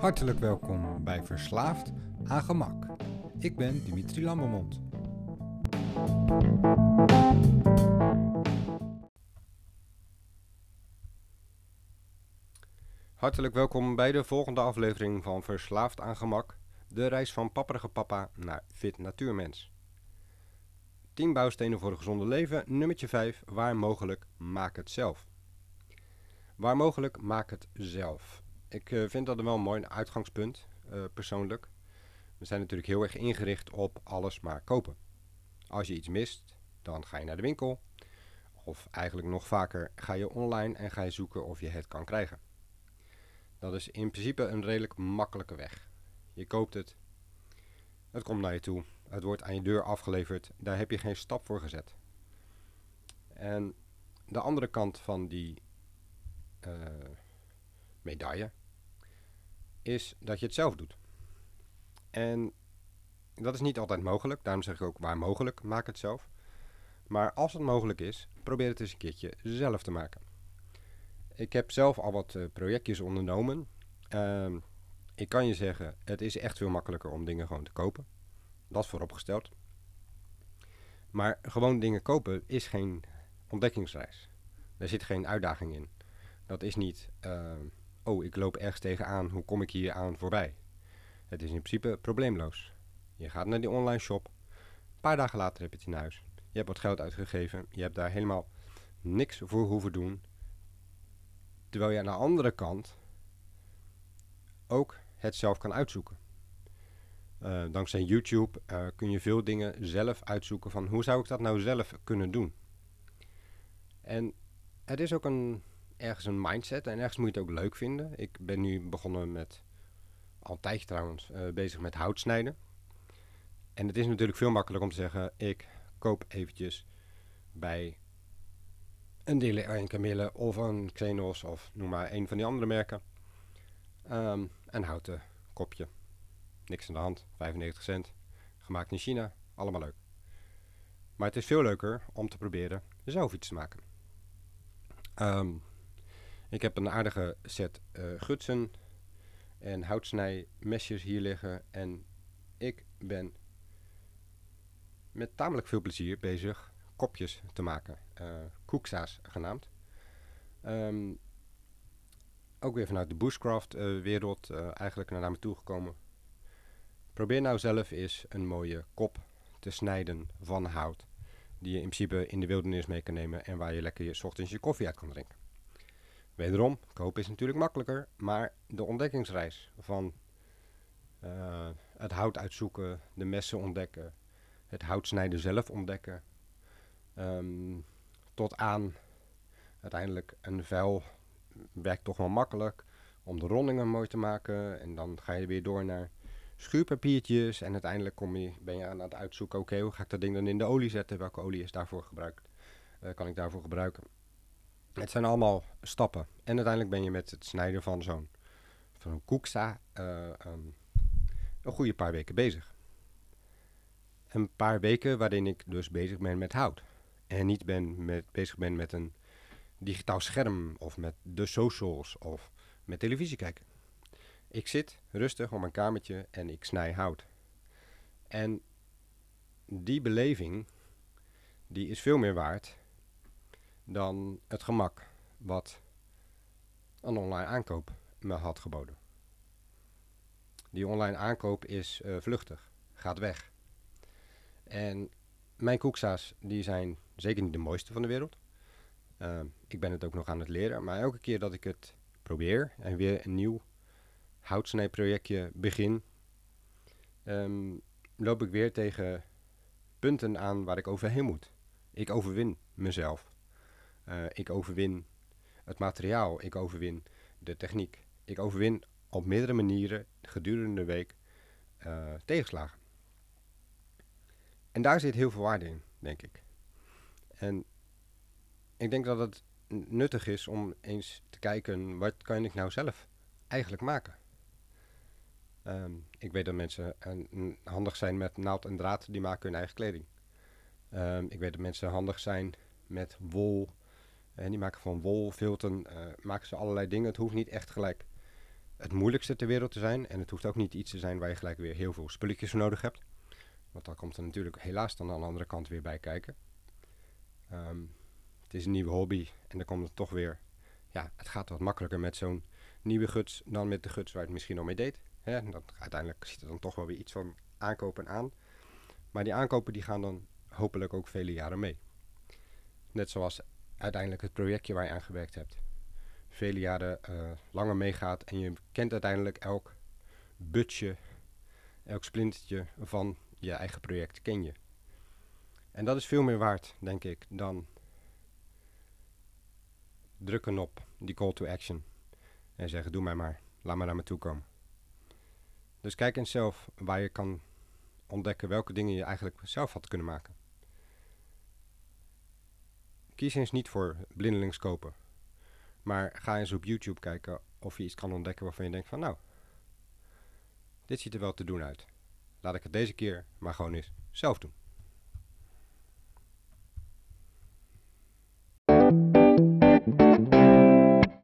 Hartelijk welkom bij Verslaafd aan Gemak. Ik ben Dimitri Lambermond. Hartelijk welkom bij de volgende aflevering van Verslaafd aan Gemak. De reis van papperige papa naar fit natuurmens. 10 bouwstenen voor een gezonde leven. Nummertje 5. Waar mogelijk, maak het zelf. Waar mogelijk, maak het zelf. Ik eh, vind dat wel een mooi uitgangspunt, uh, persoonlijk. We zijn natuurlijk heel erg ingericht op alles maar kopen. Als je iets mist, dan ga je naar de winkel. Of eigenlijk nog vaker ga je online en ga je zoeken of je het kan krijgen. Dat is in principe een redelijk makkelijke weg. Je koopt het, het komt naar je toe, het wordt aan je deur afgeleverd, daar heb je geen stap voor gezet. En de andere kant van die uh, medaille is dat je het zelf doet. En dat is niet altijd mogelijk, daarom zeg ik ook waar mogelijk, maak het zelf. Maar als het mogelijk is, probeer het eens een keertje zelf te maken. Ik heb zelf al wat uh, projectjes ondernomen. Uh, ik kan je zeggen, het is echt veel makkelijker om dingen gewoon te kopen. Dat vooropgesteld. Maar gewoon dingen kopen is geen ontdekkingsreis. Er zit geen uitdaging in. Dat is niet, uh, oh, ik loop ergens tegenaan, hoe kom ik hier aan voorbij? Het is in principe probleemloos. Je gaat naar die online shop. Een paar dagen later heb je het in huis. Je hebt wat geld uitgegeven. Je hebt daar helemaal niks voor hoeven doen. Terwijl je aan de andere kant ook het zelf kan uitzoeken. Uh, dankzij YouTube uh, kun je veel dingen zelf uitzoeken van hoe zou ik dat nou zelf kunnen doen. En het is ook een, ergens een mindset en ergens moet je het ook leuk vinden. Ik ben nu begonnen met, al een tijdje trouwens, uh, bezig met houtsnijden. En het is natuurlijk veel makkelijker om te zeggen, ik koop eventjes bij een Dille en Camille of een Xenos of noem maar een van die andere merken. Um, een houten kopje. Niks aan de hand, 95 cent. Gemaakt in China, allemaal leuk. Maar het is veel leuker om te proberen zelf iets te maken. Um, ik heb een aardige set uh, gutsen en houtsnijmesjes hier liggen. En ik ben met tamelijk veel plezier bezig kopjes te maken. Uh, koeksa's genaamd. Um, ook weer vanuit de bushcraft uh, wereld eigenlijk naar me toe gekomen. Probeer nou zelf eens een mooie kop te snijden van hout. Die je in principe in de wildernis mee kan nemen en waar je lekker je ochtends je koffie uit kan drinken. Wederom, kopen is natuurlijk makkelijker, maar de ontdekkingsreis van uh, het hout uitzoeken, de messen ontdekken, het houtsnijden zelf ontdekken, um, tot aan uiteindelijk een vuil werkt toch wel makkelijk om de rondingen mooi te maken. En dan ga je weer door naar schuurpapiertjes. En uiteindelijk kom je, ben je aan het uitzoeken, oké, hoe ga ik dat ding dan in de olie zetten? Welke olie is daarvoor gebruikt? Uh, kan ik daarvoor gebruiken? Het zijn allemaal stappen. En uiteindelijk ben je met het snijden van zo'n van een koeksa uh, um, een goede paar weken bezig. Een paar weken waarin ik dus bezig ben met hout. En niet ben met, bezig ben met een digitaal scherm of met de socials of met televisie kijken. Ik zit rustig op mijn kamertje en ik snij hout. En die beleving, die is veel meer waard dan het gemak wat een online aankoop me had geboden. Die online aankoop is uh, vluchtig, gaat weg. En mijn koeksa's die zijn zeker niet de mooiste van de wereld. Uh, ik ben het ook nog aan het leren, maar elke keer dat ik het probeer en weer een nieuw houtsnijprojectje begin, um, loop ik weer tegen punten aan waar ik overheen moet. Ik overwin mezelf. Uh, ik overwin het materiaal. Ik overwin de techniek. Ik overwin op meerdere manieren gedurende de week uh, tegenslagen. En daar zit heel veel waarde in, denk ik. En ik denk dat het nuttig is om eens te kijken, wat kan ik nou zelf eigenlijk maken? Um, ik weet dat mensen uh, handig zijn met naald en draad, die maken hun eigen kleding. Um, ik weet dat mensen handig zijn met wol. En die maken van wol, filten, uh, maken ze allerlei dingen. Het hoeft niet echt gelijk het moeilijkste ter wereld te zijn. En het hoeft ook niet iets te zijn waar je gelijk weer heel veel spulletjes voor nodig hebt. Want dan komt er natuurlijk helaas dan aan de andere kant weer bij kijken. Ehm, het is een nieuwe hobby en dan komt het toch weer... Ja, het gaat wat makkelijker met zo'n nieuwe guts dan met de guts waar het misschien al mee deed. Hè? Dat, uiteindelijk zit er dan toch wel weer iets van aankopen aan. Maar die aankopen die gaan dan hopelijk ook vele jaren mee. Net zoals uiteindelijk het projectje waar je aan gewerkt hebt. Vele jaren uh, langer meegaat en je kent uiteindelijk elk butje, elk splintertje van je eigen project ken je. En dat is veel meer waard, denk ik, dan drukken op die call to action en zeggen: Doe mij maar, laat maar naar me toe komen. Dus kijk eens zelf waar je kan ontdekken welke dingen je eigenlijk zelf had kunnen maken. Kies eens niet voor blindelings kopen. Maar ga eens op YouTube kijken of je iets kan ontdekken waarvan je denkt van nou, dit ziet er wel te doen uit. Laat ik het deze keer maar gewoon eens zelf doen.